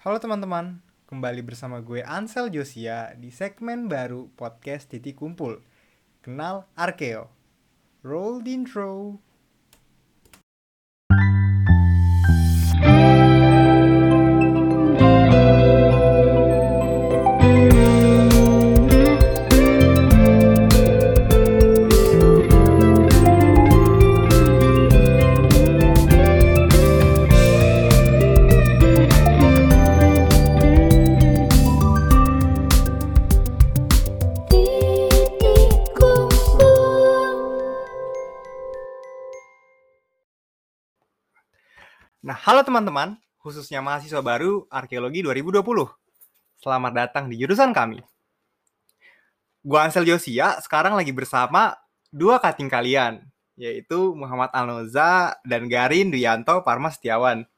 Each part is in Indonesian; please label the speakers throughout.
Speaker 1: Halo teman-teman, kembali bersama gue Ansel Josia di segmen baru podcast Titik Kumpul. Kenal Arkeo. Roll the intro. Nah, halo teman-teman, khususnya mahasiswa baru Arkeologi 2020. Selamat datang di jurusan kami. Gue Ansel Josia sekarang lagi bersama dua kating kalian, yaitu Muhammad Alnoza dan Garin Duyanto Parma Setiawan.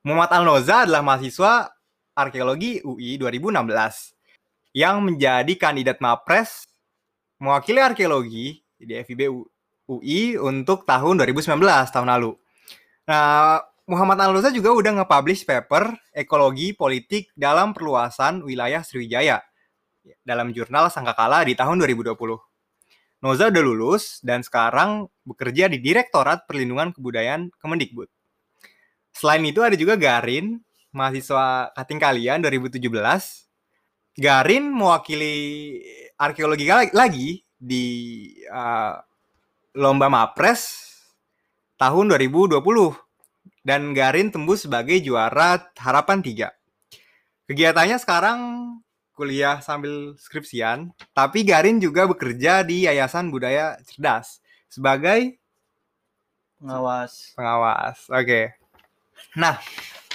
Speaker 1: Muhammad Alnoza adalah mahasiswa Arkeologi UI 2016 yang menjadi kandidat Mapres mewakili arkeologi di FIB UI untuk tahun 2019 tahun lalu. Nah, Muhammad Alnoza juga udah nge-publish paper Ekologi Politik dalam Perluasan Wilayah Sriwijaya dalam jurnal Sangkakala di tahun 2020. Noza udah lulus dan sekarang bekerja di Direktorat Perlindungan Kebudayaan Kemendikbud. Selain itu ada juga Garin, mahasiswa kating kalian 2017. Garin mewakili arkeologi la- lagi di uh, lomba Mapres tahun 2020 dan Garin tembus sebagai juara Harapan 3. Kegiatannya sekarang kuliah sambil skripsian, tapi Garin juga bekerja di Yayasan Budaya Cerdas sebagai
Speaker 2: pengawas
Speaker 1: pengawas. Oke. Nah,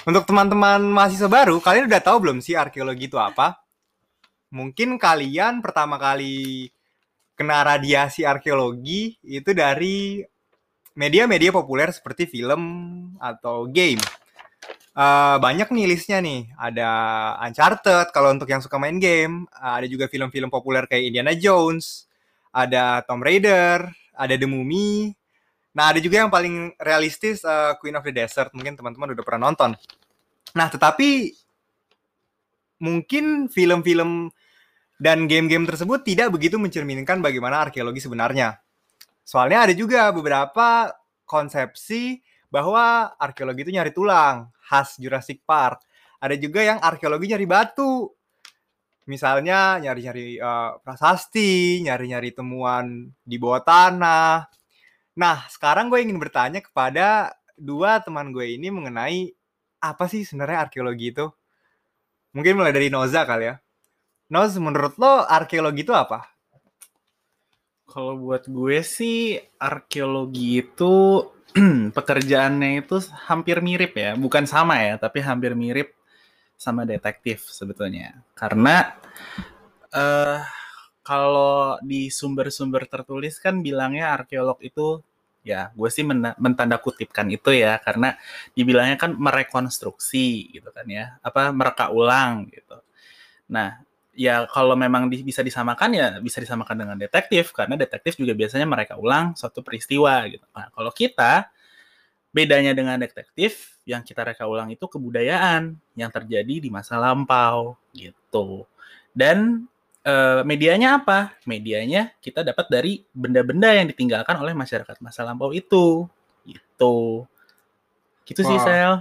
Speaker 1: untuk teman-teman mahasiswa baru, kalian udah tahu belum sih arkeologi itu apa? Mungkin kalian pertama kali kena radiasi arkeologi itu dari media-media populer seperti film atau game. Eh, banyak nih listnya nih. Ada Uncharted kalau untuk yang suka main game. Ada juga film-film populer kayak Indiana Jones. Ada Tomb Raider. Ada The Mummy. Nah, ada juga yang paling realistis eh, Queen of the Desert. Mungkin teman-teman udah pernah nonton. Nah, tetapi mungkin film-film dan game-game tersebut tidak begitu mencerminkan bagaimana arkeologi sebenarnya. Soalnya ada juga beberapa konsepsi bahwa arkeologi itu nyari tulang, khas Jurassic Park. Ada juga yang arkeologi nyari batu. Misalnya nyari-nyari eh, prasasti, nyari-nyari temuan di bawah tanah. Nah, sekarang gue ingin bertanya kepada dua teman gue ini mengenai apa sih sebenarnya arkeologi itu? Mungkin mulai dari Noza kali ya. Noz, menurut lo arkeologi itu apa?
Speaker 2: Kalau buat gue sih arkeologi itu pekerjaannya itu hampir mirip ya. Bukan sama ya tapi hampir mirip sama detektif sebetulnya. Karena eh kalau di sumber-sumber tertulis kan bilangnya arkeolog itu ya gue sih men- mentanda kutipkan itu ya. Karena dibilangnya kan merekonstruksi gitu kan ya. Apa mereka ulang gitu. Nah ya kalau memang di- bisa disamakan ya bisa disamakan dengan detektif karena detektif juga biasanya mereka ulang suatu peristiwa gitu. Nah, kalau kita bedanya dengan detektif yang kita reka ulang itu kebudayaan yang terjadi di masa lampau gitu. Dan eh, medianya apa? Medianya kita dapat dari benda-benda yang ditinggalkan oleh masyarakat masa lampau itu. Gitu. Gitu sih,
Speaker 1: Wah.
Speaker 2: Sel.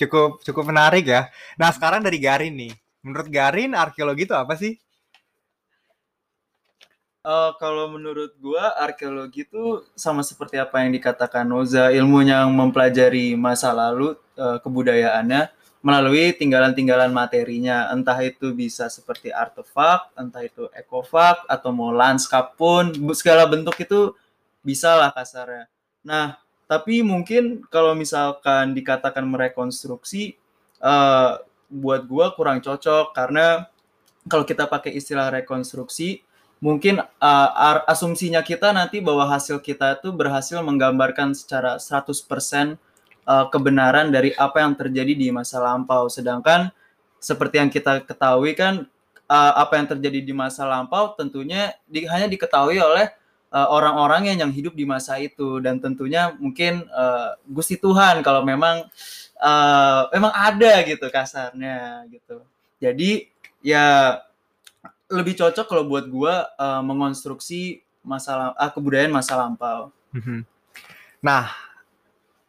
Speaker 1: Cukup cukup menarik ya. Nah, sekarang dari Garin nih. Menurut Garin, arkeologi itu apa sih?
Speaker 3: Eh, kalau menurut gua arkeologi itu sama seperti apa yang dikatakan Noza, ilmu yang mempelajari masa lalu eh, kebudayaannya melalui tinggalan-tinggalan materinya, entah itu bisa seperti artefak, entah itu ekofak atau mau lanskap pun segala bentuk itu bisa lah kasarnya. Nah, tapi mungkin kalau misalkan dikatakan merekonstruksi eh, buat gua kurang cocok karena kalau kita pakai istilah rekonstruksi mungkin uh, asumsinya kita nanti bahwa hasil kita itu berhasil menggambarkan secara 100% uh, kebenaran dari apa yang terjadi di masa lampau. Sedangkan seperti yang kita ketahui kan uh, apa yang terjadi di masa lampau tentunya di- hanya diketahui oleh uh, orang-orang yang yang hidup di masa itu dan tentunya mungkin uh, Gusti Tuhan kalau memang eh, emang ada gitu kasarnya gitu. Jadi ya lebih cocok kalau buat gua eh, mengonstruksi masalah ah, kebudayaan masa lampau.
Speaker 1: Mhm. Nah,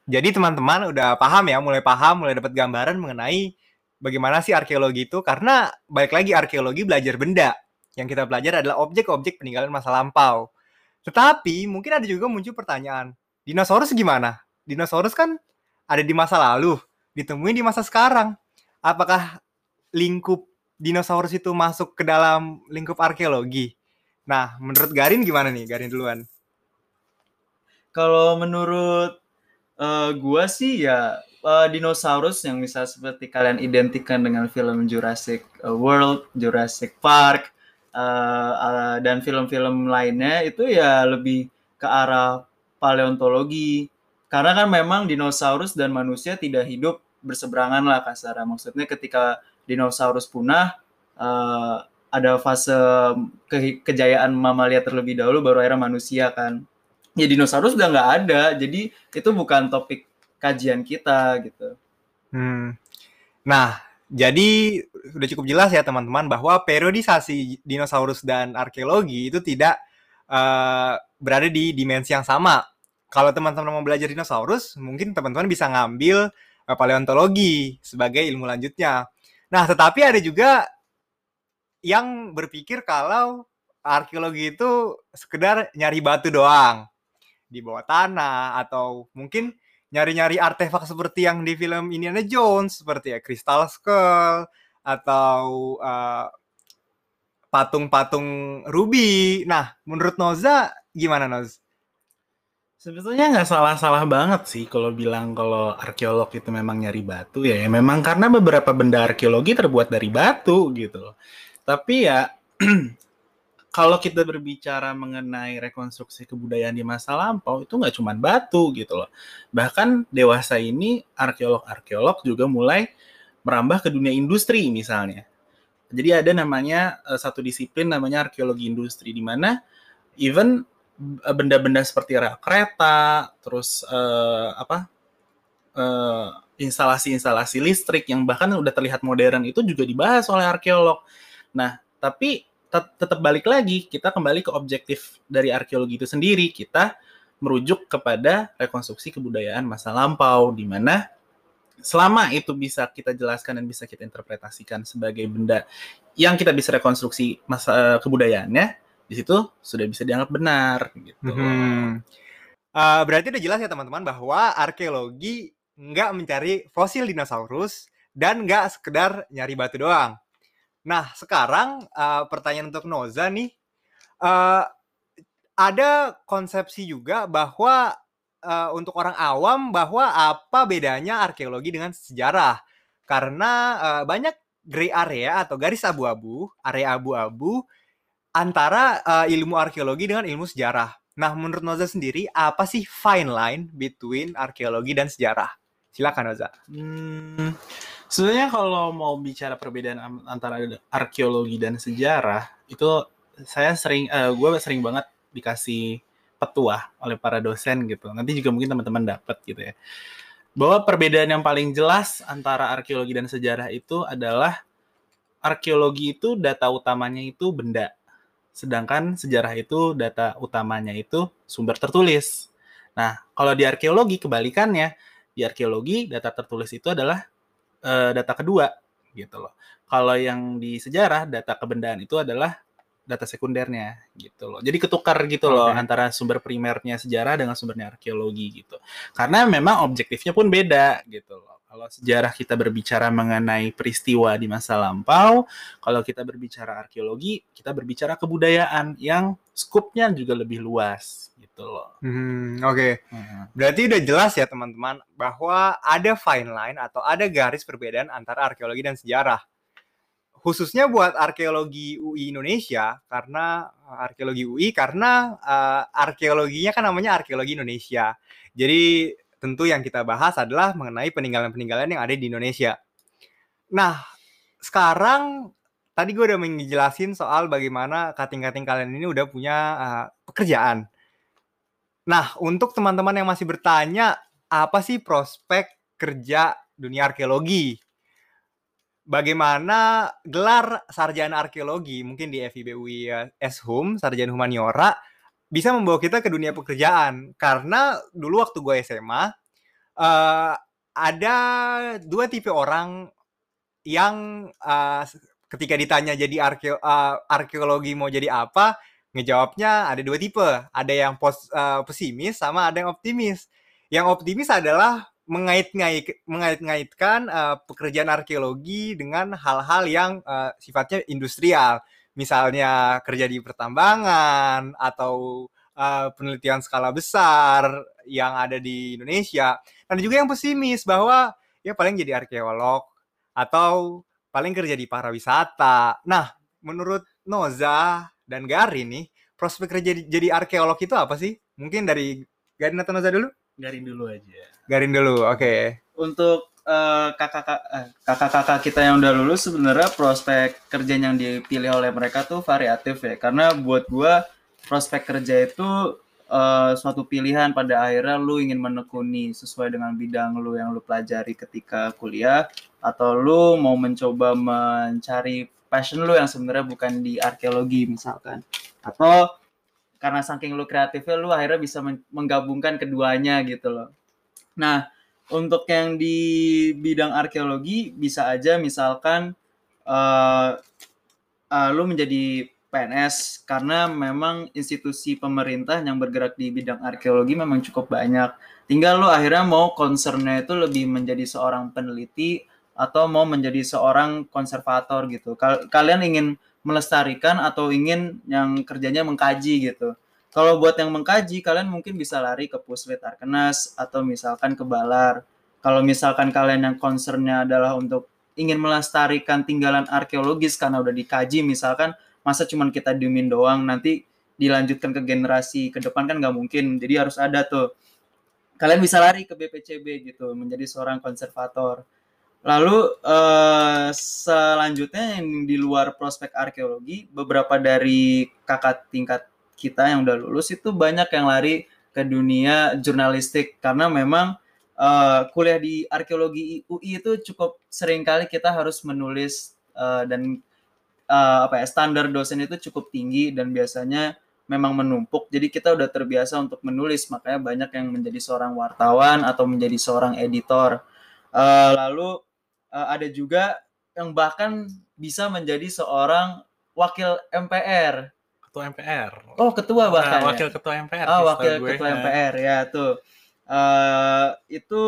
Speaker 1: jadi teman-teman udah paham ya, mulai paham, mulai dapat gambaran mengenai bagaimana sih arkeologi itu karena balik lagi arkeologi belajar benda. Yang kita belajar adalah objek-objek peninggalan masa lampau. Tetapi mungkin ada juga muncul pertanyaan, dinosaurus gimana? Dinosaurus kan ada di masa lalu, ditemuin di masa sekarang. Apakah lingkup dinosaurus itu masuk ke dalam lingkup arkeologi? Nah, menurut Garin gimana nih? Garin duluan.
Speaker 3: Kalau menurut eh, gua sih ya eh, dinosaurus yang bisa seperti kalian identikan dengan film Jurassic eh, World, Jurassic Park, eh, eh, dan film-film lainnya itu ya lebih ke arah paleontologi. Karena kan memang dinosaurus dan manusia tidak hidup berseberangan lah kasarnya. Maksudnya ketika dinosaurus punah, eh, ada fase ke- kejayaan mamalia terlebih dahulu, baru akhirnya manusia kan ya dinosaurus udah nggak ada jadi itu bukan topik kajian kita gitu
Speaker 1: Hmm. Nah, jadi sudah cukup jelas ya teman-teman bahwa periodisasi dinosaurus dan arkeologi itu tidak eh, berada di dimensi yang sama. Kalau teman-teman mau belajar dinosaurus, mungkin teman-teman bisa ngambil eh, paleontologi sebagai ilmu lanjutnya. Nah, tetapi ada juga yang berpikir kalau arkeologi itu sekedar nyari batu doang di bawah tanah atau mungkin nyari-nyari artefak seperti yang di film Indiana Jones seperti ya Crystal Skull atau uh, patung-patung ruby. Nah, menurut Noza gimana Noz?
Speaker 2: Sebetulnya nggak salah-salah banget sih kalau bilang kalau arkeolog itu memang nyari batu ya. ya memang karena beberapa benda arkeologi terbuat dari batu gitu. Tapi ya kalau kita berbicara mengenai rekonstruksi kebudayaan di masa lampau itu nggak cuma batu gitu loh. Bahkan dewasa ini arkeolog-arkeolog juga mulai merambah ke dunia industri misalnya. Jadi ada namanya eh, satu disiplin namanya arkeologi industri di mana even benda-benda seperti rel kereta, terus eh, apa eh, instalasi-instalasi listrik yang bahkan udah terlihat modern itu juga dibahas oleh arkeolog. Nah, tapi tet- tetap balik lagi kita kembali ke objektif dari arkeologi itu sendiri. Kita merujuk kepada rekonstruksi kebudayaan masa lampau di mana selama itu bisa kita jelaskan dan bisa kita interpretasikan sebagai benda yang kita bisa rekonstruksi masa kebudayaannya di situ sudah bisa dianggap benar gitu.
Speaker 1: Hmm. Uh, berarti udah jelas ya teman-teman bahwa arkeologi nggak mencari fosil dinosaurus dan nggak sekedar nyari batu doang. Nah, sekarang uh, pertanyaan untuk Noza nih, uh, ada konsepsi juga bahwa uh, untuk orang awam bahwa apa bedanya arkeologi dengan sejarah? Karena uh, banyak gray area atau garis abu-abu, area abu-abu antara uh, ilmu arkeologi dengan ilmu sejarah. Nah, menurut Noza sendiri, apa sih fine line between arkeologi dan sejarah? Silakan Noza.
Speaker 2: Hmm, sebenarnya kalau mau bicara perbedaan antara arkeologi dan sejarah itu saya sering, eh, gue sering banget dikasih petuah oleh para dosen gitu. Nanti juga mungkin teman-teman dapat gitu ya. Bahwa perbedaan yang paling jelas antara arkeologi dan sejarah itu adalah arkeologi itu data utamanya itu benda, sedangkan sejarah itu data utamanya itu sumber tertulis. Nah, kalau di arkeologi kebalikannya, di arkeologi data tertulis itu adalah eh, data kedua gitu loh. Kalau yang di sejarah data kebendaan itu adalah data sekundernya gitu loh. Jadi ketukar gitu loh
Speaker 1: Oke.
Speaker 2: antara sumber primernya sejarah dengan sumbernya arkeologi gitu. Karena memang objektifnya pun beda gitu loh. Kalau sejarah kita berbicara mengenai peristiwa di masa lampau, kalau kita berbicara arkeologi, kita berbicara kebudayaan yang skupnya juga lebih luas gitu loh.
Speaker 1: Hmm, Oke,
Speaker 2: Hmm.
Speaker 1: berarti udah jelas ya teman-teman bahwa ada fine line atau ada garis perbedaan antara arkeologi dan sejarah. Khususnya buat arkeologi UI Indonesia karena uh, arkeologi UI karena uh, arkeologinya kan namanya arkeologi Indonesia. Jadi tentu yang kita bahas adalah mengenai peninggalan-peninggalan yang ada di Indonesia. Nah, sekarang tadi gue udah menjelasin soal bagaimana kating-kating kalian ini udah punya uh, pekerjaan. Nah, untuk teman-teman yang masih bertanya, apa sih prospek kerja dunia arkeologi. Bagaimana gelar sarjana arkeologi mungkin di FIB UI Eshum, sarjana humaniora bisa membawa kita ke dunia pekerjaan. Karena dulu waktu gue SMA eh, ada dua tipe orang yang eh, ketika ditanya jadi arkeo, eh, arkeologi mau jadi apa ngejawabnya ada dua tipe. Ada yang pos, eh, pesimis sama ada yang optimis. Yang optimis adalah mengait-ngait mengait-ngaitkan eh, pekerjaan arkeologi dengan hal-hal yang eh, sifatnya industrial misalnya kerja di pertambangan atau uh, penelitian skala besar yang ada di Indonesia. Dan juga yang pesimis bahwa ya paling jadi arkeolog atau paling kerja di pariwisata. Nah, menurut Noza dan Garin nih, prospek kerja di- jadi arkeolog itu apa sih? Mungkin dari Garin atau Noza dulu?
Speaker 2: Garin dulu aja.
Speaker 1: Garin dulu, oke.
Speaker 3: untuk eh, eh, kakak-kakak kita yang udah lulus sebenarnya prospek kerja yang dipilih oleh mereka tuh variatif ya. Karena buat gua prospek kerja itu eh, suatu pilihan pada akhirnya lu ingin menekuni sesuai dengan bidang lu yang lu pelajari ketika kuliah atau lu mau mencoba mencari passion lu yang sebenarnya bukan di arkeologi misalkan. Atau karena saking lu kreatifnya lu akhirnya bisa men- menggabungkan keduanya gitu loh. Nah untuk yang di bidang arkeologi bisa aja misalkan eh eh, lu menjadi PNS karena memang institusi pemerintah yang bergerak di bidang arkeologi memang cukup banyak. Tinggal lu akhirnya mau concernnya itu lebih menjadi seorang peneliti atau mau menjadi seorang konservator gitu. Kal- Kalian ingin melestarikan atau ingin yang kerjanya mengkaji gitu. Kalau buat yang mengkaji, kalian mungkin bisa lari ke Puslit Arkenas atau misalkan ke Balar. Kalau misalkan kalian yang concernnya adalah untuk ingin melestarikan tinggalan arkeologis karena udah dikaji misalkan, masa cuman kita diemin doang, nanti dilanjutkan ke generasi ke depan kan nggak mungkin. Jadi harus ada tuh. Kalian bisa lari ke BPCB gitu, menjadi seorang konservator. Lalu eh, selanjutnya yang di luar prospek arkeologi, beberapa dari kakak tingkat kita yang udah lulus itu banyak yang lari ke dunia jurnalistik. Karena memang eh, kuliah di arkeologi UI itu cukup sering kali kita harus menulis eh, dan eh, apa ya standar dosen itu cukup tinggi dan biasanya memang menumpuk. Jadi kita udah terbiasa untuk menulis makanya banyak yang menjadi seorang wartawan atau menjadi seorang editor. Eh, lalu eh, ada juga yang bahkan bisa menjadi seorang wakil MPR
Speaker 2: Ketua MPR.
Speaker 3: oh ketua bahkan
Speaker 2: Nah,
Speaker 3: ya?
Speaker 2: wakil ketua MPR.
Speaker 3: Oh, wakil
Speaker 2: gue.
Speaker 3: ketua
Speaker 2: Nah,
Speaker 3: MPR ya tuh. Eh itu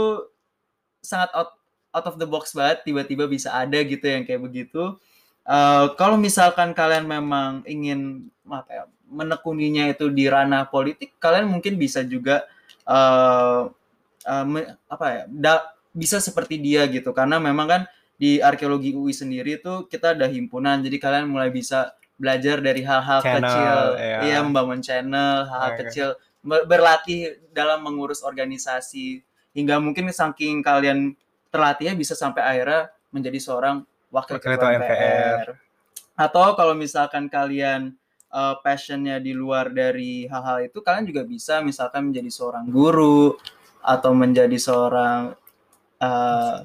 Speaker 3: sangat out, out of the box banget tiba-tiba bisa ada gitu yang kayak begitu. Eh kalau misalkan kalian memang ingin apa ya, menekuninya itu di ranah politik, kalian mungkin bisa juga eh eh, me- apa ya? da- bisa seperti dia gitu karena memang kan di arkeologi UI sendiri tuh kita ada himpunan jadi kalian mulai bisa belajar dari hal-hal kecil
Speaker 1: ya.
Speaker 3: iya membangun channel hal-hal
Speaker 1: Oke.
Speaker 3: kecil ber- berlatih dalam mengurus organisasi hingga mungkin saking kalian terlatihnya bisa sampai akhirnya menjadi seorang wakil
Speaker 1: Wakil
Speaker 3: ketua MPR. Atau kalau misalkan kalian eh, passionnya di luar dari hal-hal itu, kalian juga bisa misalkan menjadi seorang guru atau menjadi seorang eh,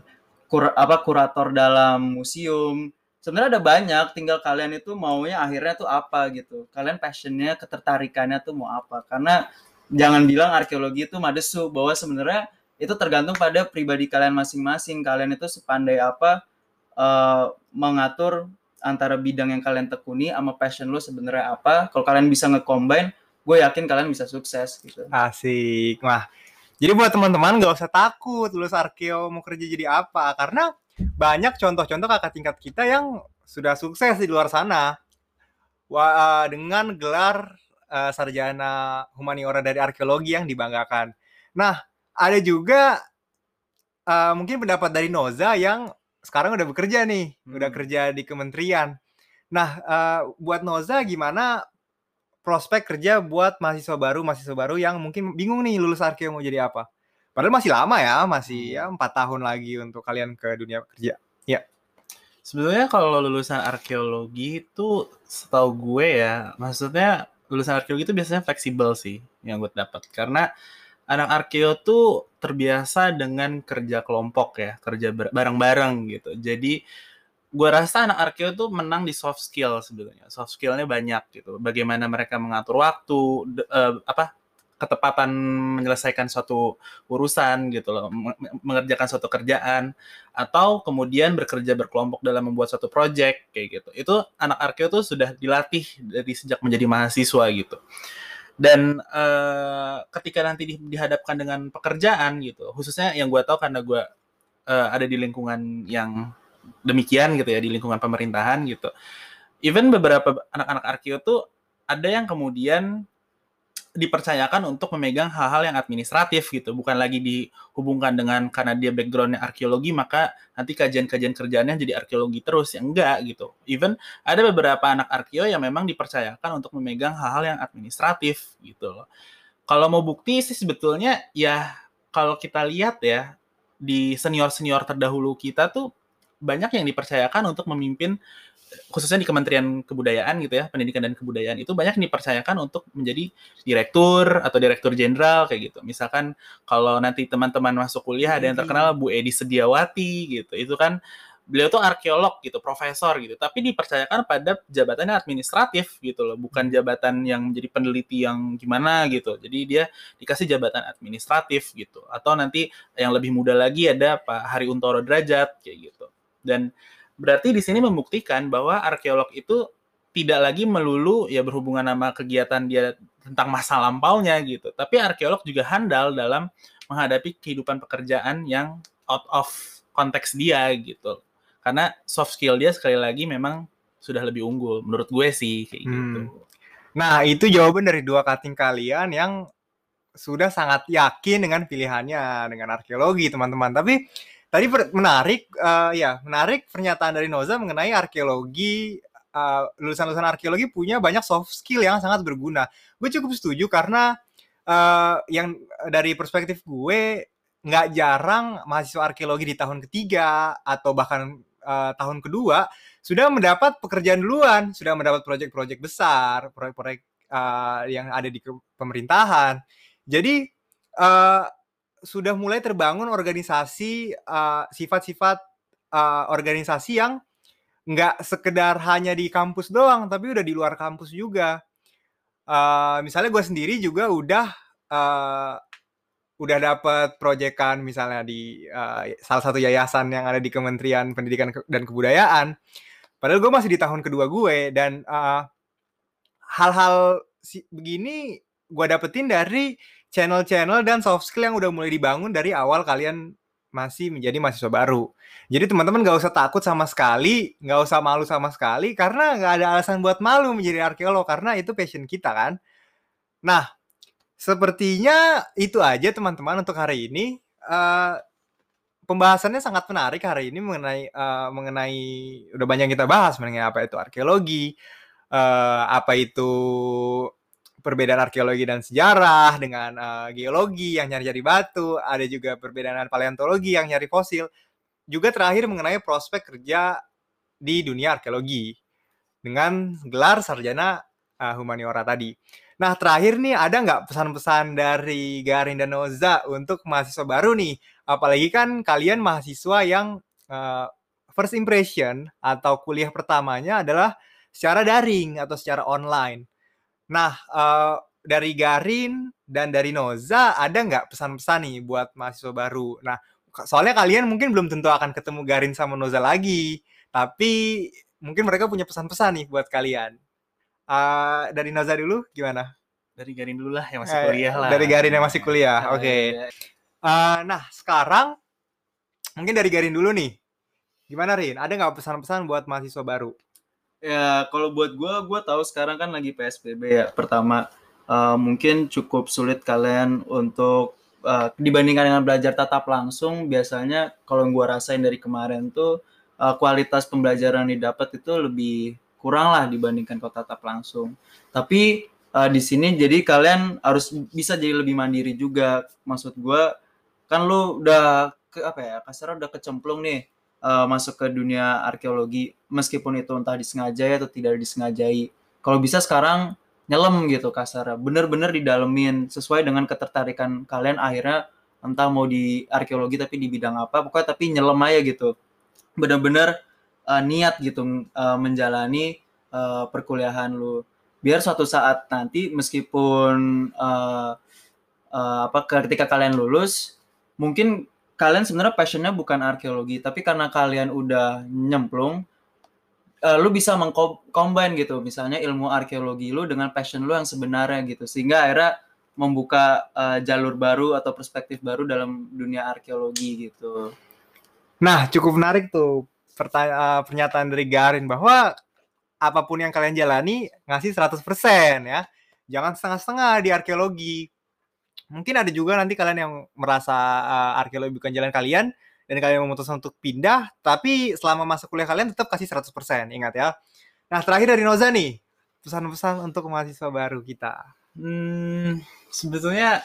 Speaker 3: kur- apa kurator dalam museum. Sebenarnya ada banyak, tinggal kalian itu maunya akhirnya tuh apa gitu. Kalian passionnya, ketertarikannya tuh mau apa? Karena jangan bilang arkeologi itu madesu, bahwa sebenarnya itu tergantung pada pribadi kalian masing-masing. Kalian itu sepandai apa eh, mengatur antara bidang yang kalian tekuni sama passion lo sebenarnya apa. Kalau kalian bisa nge-combine, gue yakin kalian bisa sukses gitu.
Speaker 1: Asik. Wah, jadi buat teman-teman gak usah takut lulus arkeo mau kerja jadi apa. Karena banyak contoh-contoh kakak tingkat kita yang sudah sukses di luar sana. Wah, eh, dengan gelar eh, sarjana humaniora dari arkeologi yang dibanggakan. Nah, ada juga eh, mungkin pendapat dari Noza yang sekarang udah bekerja nih, udah
Speaker 2: Hmm.
Speaker 1: kerja di kementerian. Nah, eh, buat Noza gimana prospek kerja buat mahasiswa baru mahasiswa baru yang mungkin bingung nih lulus arkeo mau jadi apa padahal masih lama ya masih ya empat tahun lagi untuk kalian ke dunia kerja
Speaker 2: Sebenarnya kalau lulusan arkeologi itu setahu gue ya, maksudnya lulusan arkeologi itu biasanya fleksibel sih yang gue dapat. Karena anak arkeo tuh terbiasa dengan kerja kelompok ya, kerja bareng-bareng gitu. Jadi gue rasa anak arkeo tuh menang di soft skill sebetulnya. Soft skillnya banyak gitu. Bagaimana mereka mengatur waktu, de- eh, apa ketepatan menyelesaikan suatu urusan gitu loh, me- mengerjakan suatu kerjaan atau kemudian bekerja berkelompok dalam membuat suatu project kayak gitu. Itu anak arkeo tuh sudah dilatih dari sejak menjadi mahasiswa gitu. Dan eh, ketika nanti di- dihadapkan dengan pekerjaan gitu, khususnya yang gue tahu karena gue eh, ada di lingkungan yang demikian gitu ya, di lingkungan pemerintahan gitu. Even beberapa anak-anak arkeo tuh ada yang kemudian dipercayakan untuk memegang hal-hal yang administratif gitu, bukan lagi dihubungkan dengan karena dia backgroundnya arkeologi maka nanti kajian-kajian kerjaannya jadi arkeologi terus ya enggak gitu. Even ada beberapa anak arkeo yang memang dipercayakan untuk memegang hal-hal yang administratif gitu loh. Kalau mau bukti sih sebetulnya ya kalau kita lihat ya di senior-senior terdahulu kita tuh banyak yang dipercayakan untuk memimpin khususnya di Kementerian Kebudayaan gitu ya, Pendidikan dan Kebudayaan itu banyak dipercayakan untuk menjadi direktur atau direktur jenderal kayak gitu. Misalkan kalau nanti teman-teman masuk kuliah ada yang terkenal Bu Edi Sediawati gitu. Itu kan beliau tuh arkeolog gitu, profesor gitu, tapi dipercayakan pada jabatan administratif gitu loh, bukan jabatan yang menjadi peneliti yang gimana gitu. Jadi dia dikasih jabatan administratif gitu. Atau nanti yang lebih muda lagi ada Pak Hari Untoro Derajat kayak gitu. Dan berarti di sini membuktikan bahwa arkeolog itu tidak lagi melulu ya berhubungan sama kegiatan dia tentang masa lampaunya gitu, tapi arkeolog juga handal dalam menghadapi kehidupan pekerjaan yang out of konteks dia gitu. Karena soft skill dia sekali lagi memang sudah lebih unggul menurut gue sih kayak gitu.
Speaker 1: Hmm. Nah, itu jawaban dari dua kating kalian yang sudah sangat yakin dengan pilihannya dengan arkeologi, teman-teman. Tapi tadi menarik eh, ya, menarik pernyataan dari Noza mengenai arkeologi eh, lulusan-lulusan arkeologi punya banyak soft skill yang sangat berguna. Gue cukup setuju karena eh, yang dari perspektif gue nggak jarang mahasiswa arkeologi di tahun ketiga atau bahkan eh, tahun kedua sudah mendapat pekerjaan duluan, sudah mendapat proyek-proyek besar, proyek-proyek uh, yang ada di pemerintahan. Jadi uh, sudah mulai terbangun organisasi uh, sifat-sifat uh, organisasi yang nggak sekedar hanya di kampus doang, tapi udah di luar kampus juga. Uh, misalnya gue sendiri juga udah uh, udah dapat proyekan misalnya di uh, salah satu yayasan yang ada di Kementerian Pendidikan dan Kebudayaan. Padahal gue masih di tahun kedua gue dan uh, hal-hal si- begini gue dapetin dari channel-channel dan soft skill yang udah mulai dibangun dari awal kalian masih menjadi mahasiswa baru. Jadi teman-teman gak usah takut sama sekali, gak usah malu sama sekali, karena gak ada alasan buat malu menjadi arkeolog, karena itu passion kita kan. Nah, sepertinya itu aja teman-teman untuk hari ini. Eh, pembahasannya sangat menarik hari ini mengenai eh, mengenai udah banyak kita bahas mengenai apa itu arkeologi, eh, apa itu perbedaan arkeologi dan sejarah dengan eh, geologi yang nyari-nyari batu, ada juga perbedaan paleontologi yang nyari fosil. Juga terakhir mengenai prospek kerja di dunia arkeologi dengan gelar sarjana eh, humaniora tadi. Nah, terakhir nih ada nggak pesan-pesan dari Garin dan Noza untuk mahasiswa baru nih? Apalagi kan kalian mahasiswa yang eh, first impression atau kuliah pertamanya adalah secara daring atau secara online. Nah, eh, dari Garin dan dari Noza ada nggak pesan-pesan nih buat mahasiswa baru? Nah, soalnya kalian mungkin belum tentu akan ketemu Garin sama Noza lagi, tapi mungkin mereka punya pesan-pesan nih buat kalian. Eh, dari Noza dulu gimana?
Speaker 2: Dari Garin dulu lah yang masih
Speaker 1: Eh,
Speaker 2: kuliah lah.
Speaker 1: Dari Garin yang masih kuliah,
Speaker 3: Ah,
Speaker 1: oke.
Speaker 3: iya.
Speaker 1: Eh, nah, sekarang mungkin dari Garin dulu nih. Gimana Rin? Ada nggak pesan-pesan buat mahasiswa baru?
Speaker 3: Ya, kalau buat gue, gue tahu sekarang kan lagi PSBB ya. Pertama, eh, mungkin cukup sulit kalian untuk eh, dibandingkan dengan belajar tatap langsung. Biasanya kalau gue rasain dari kemarin tuh eh, kualitas pembelajaran yang didapat itu lebih kurang lah dibandingkan kalau tatap langsung. Tapi eh, di sini jadi kalian harus bisa jadi lebih mandiri juga. Maksud gue, kan lu udah ke apa ya kasarnya udah kecemplung nih eh, masuk ke dunia arkeologi meskipun itu entah disengajai atau tidak disengajai. Kalau bisa sekarang nyelam gitu kasar. Bener-bener didalemin sesuai dengan ketertarikan kalian. Akhirnya entah mau di arkeologi tapi di bidang apa pokoknya tapi nyelam aja gitu. Bener-bener uh, niat gitu uh, menjalani uh, perkuliahan lu. Biar suatu saat nanti meskipun uh, uh, apa ketika kalian lulus mungkin kalian sebenarnya passionnya bukan arkeologi tapi karena kalian udah nyemplung uh, lu bisa mengcombine gitu misalnya ilmu arkeologi lu dengan passion lu yang sebenarnya gitu sehingga akhirnya membuka uh, jalur baru atau perspektif baru dalam dunia arkeologi gitu.
Speaker 1: Nah, cukup menarik tuh pertanya- uh, pernyataan dari Garin bahwa apa pun yang kalian jalani ngasih 100% ya. Jangan setengah-setengah di arkeologi. Mungkin ada juga nanti kalian yang merasa uh, arkeologi bukan jalan kalian dan kalian memutuskan untuk pindah, tapi selama masa kuliah kalian tetap kasih 100%, ingat ya. Nah, terakhir dari Noza nih, pesan-pesan untuk mahasiswa baru kita.
Speaker 2: Hmm, sebetulnya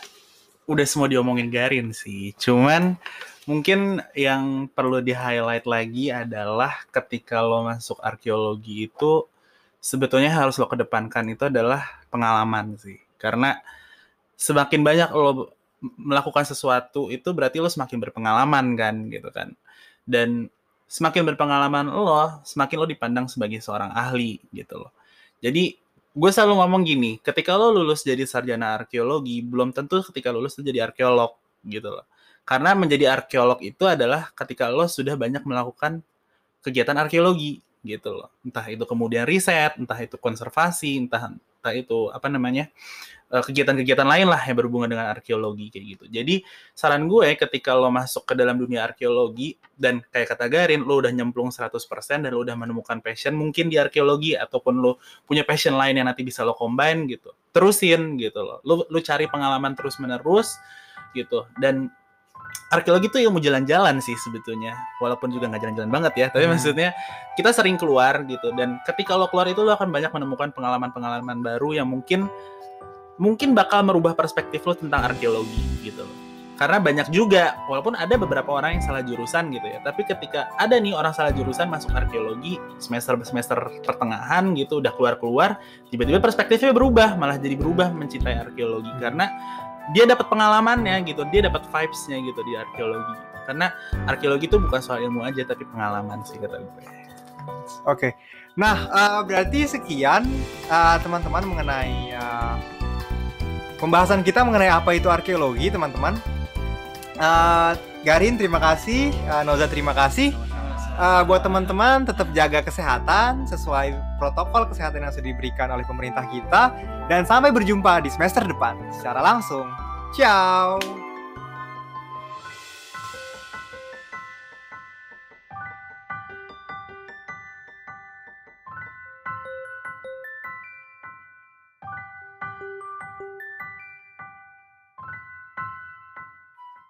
Speaker 2: udah semua diomongin Garin sih. Cuman mungkin yang perlu di-highlight lagi adalah ketika lo masuk arkeologi itu sebetulnya harus lo kedepankan itu adalah pengalaman sih. Karena semakin banyak lo melakukan sesuatu itu berarti lo semakin berpengalaman kan gitu kan. Dan semakin berpengalaman lo, semakin lo dipandang sebagai seorang ahli gitu loh. Jadi gue selalu ngomong gini, ketika lo lulus jadi sarjana arkeologi, belum tentu ketika lulus lo jadi arkeolog gitu loh. Karena menjadi arkeolog itu adalah ketika lo sudah banyak melakukan kegiatan arkeologi gitu loh. Entah itu kemudian riset, entah itu konservasi, entah entah itu apa namanya kegiatan-kegiatan lain lah yang berhubungan dengan arkeologi kayak gitu. Jadi saran gue ketika lo masuk ke dalam dunia arkeologi dan kayak kata Garin lo udah nyemplung 100% dan lo udah menemukan passion mungkin di arkeologi ataupun lo punya passion lain yang nanti bisa lo combine gitu. Terusin gitu loh. Lo lo cari pengalaman terus-menerus gitu dan arkeologi itu ilmu jalan-jalan sih sebetulnya walaupun juga nggak jalan-jalan banget ya tapi
Speaker 1: Hmm.
Speaker 2: maksudnya kita sering keluar gitu dan ketika lo keluar itu lo akan banyak menemukan pengalaman-pengalaman baru yang mungkin mungkin bakal merubah perspektif lo tentang arkeologi gitu. Loh karena banyak juga walaupun ada beberapa orang yang salah jurusan gitu ya tapi ketika ada nih orang salah jurusan masuk arkeologi semester semester pertengahan gitu udah keluar keluar tiba-tiba perspektifnya berubah malah jadi berubah mencintai arkeologi. Karena dia dapat pengalamannya gitu dia dapat vibes-nya gitu di arkeologi. Karena arkeologi itu bukan soal ilmu aja tapi pengalaman sih kata gue.
Speaker 1: Oke. Nah, eh, berarti sekian eh, teman-teman mengenai eh, pembahasan kita mengenai apa itu arkeologi, teman-teman. Eh, Garin, terima kasih. Eh, Noza, terima kasih. Eh, buat teman-teman, tetap jaga kesehatan sesuai protokol kesehatan yang sudah diberikan oleh pemerintah kita. Dan sampai berjumpa di semester depan secara langsung. Ciao.